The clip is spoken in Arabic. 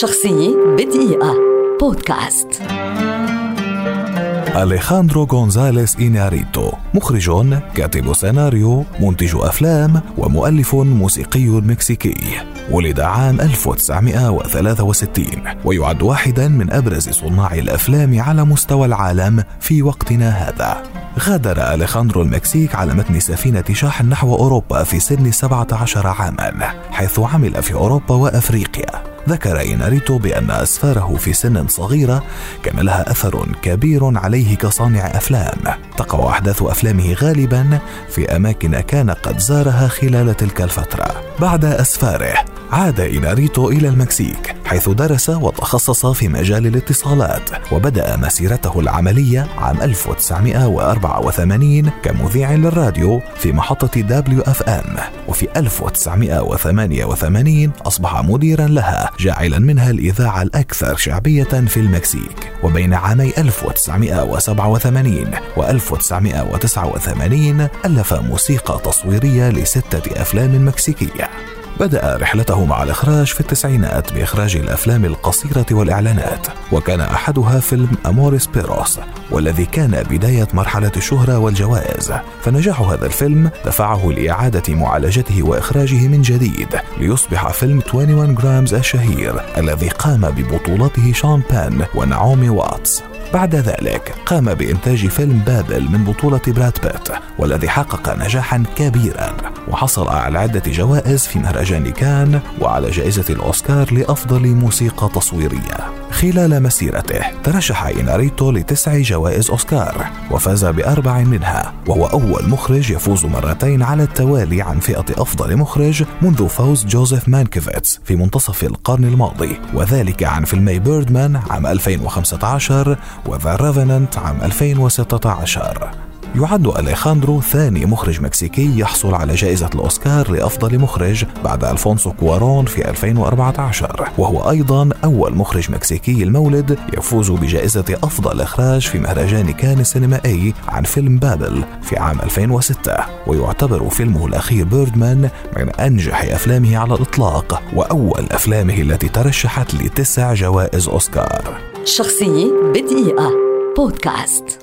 شخصية بدقيقة. بودكاست. أليخاندرو غونزاليس إيناريتو مخرج كاتب سيناريو منتج أفلام ومؤلف موسيقي مكسيكي. ولد عام 1963 ويعد واحدا من أبرز صناع الأفلام على مستوى العالم في وقتنا هذا. غادر أليخاندرو المكسيك على متن سفينة شاحن نحو أوروبا في سن 17 عاما حيث عمل في أوروبا وأفريقيا. ذكر إيناريتو بأن أسفاره في سن صغيرة كان لها أثر كبير عليه كصانع أفلام. تقع أحداث أفلامه غالبا في أماكن كان قد زارها خلال تلك الفترة. بعد أسفاره عاد إيناريتو إلى المكسيك. حيث درس وتخصص في مجال الاتصالات وبدأ مسيرته العملية عام 1984 كمذيع للراديو في محطة WFM. وفي 1988 أصبح مديرا لها جاعلا منها الإذاعة الأكثر شعبية في المكسيك. وبين عامي 1987 و 1989 ألف موسيقى تصويرية لستة أفلام مكسيكية. بدأ رحلته مع الإخراج في التسعينات بإخراج الأفلام القصيرة والإعلانات وكان أحدها فيلم Amores Perros والذي كان بداية مرحلة الشهرة والجوائز. فنجاح هذا الفيلم دفعه لإعادة معالجته وإخراجه من جديد ليصبح فيلم 21 Grams الشهير الذي قام ببطولته شون بن ونعومي واتس. بعد ذلك قام بإنتاج فيلم بابل من بطولة براد بيت والذي حقق نجاحا كبيرا. وحصل على عدة جوائز في مهرجان كان وعلى جائزة الأوسكار لأفضل موسيقى تصويرية. خلال مسيرته ترشح إيناريتو لتسع جوائز أوسكار وفاز بأربع منها وهو أول مخرج يفوز مرتين على التوالي عن فئة أفضل مخرج منذ فوز جوزيف مانكيفيتس في منتصف القرن الماضي وذلك عن فيلمي Birdman عام 2015 و The Revenant عام 2016 يعد أليخاندرو ثاني مخرج مكسيكي يحصل على جائزة الأوسكار لأفضل مخرج بعد ألفونسو كوارون في 2014 وهو أيضا أول مخرج مكسيكي المولد يفوز بجائزة أفضل إخراج في مهرجان كان السينمائي عن فيلم بابل في عام 2006 ويعتبر فيلمه الأخير Birdman من أنجح أفلامه على الإطلاق وأول أفلامه التي ترشحت لتسع جوائز أوسكار. شخصية بدقيقة. بودكاست.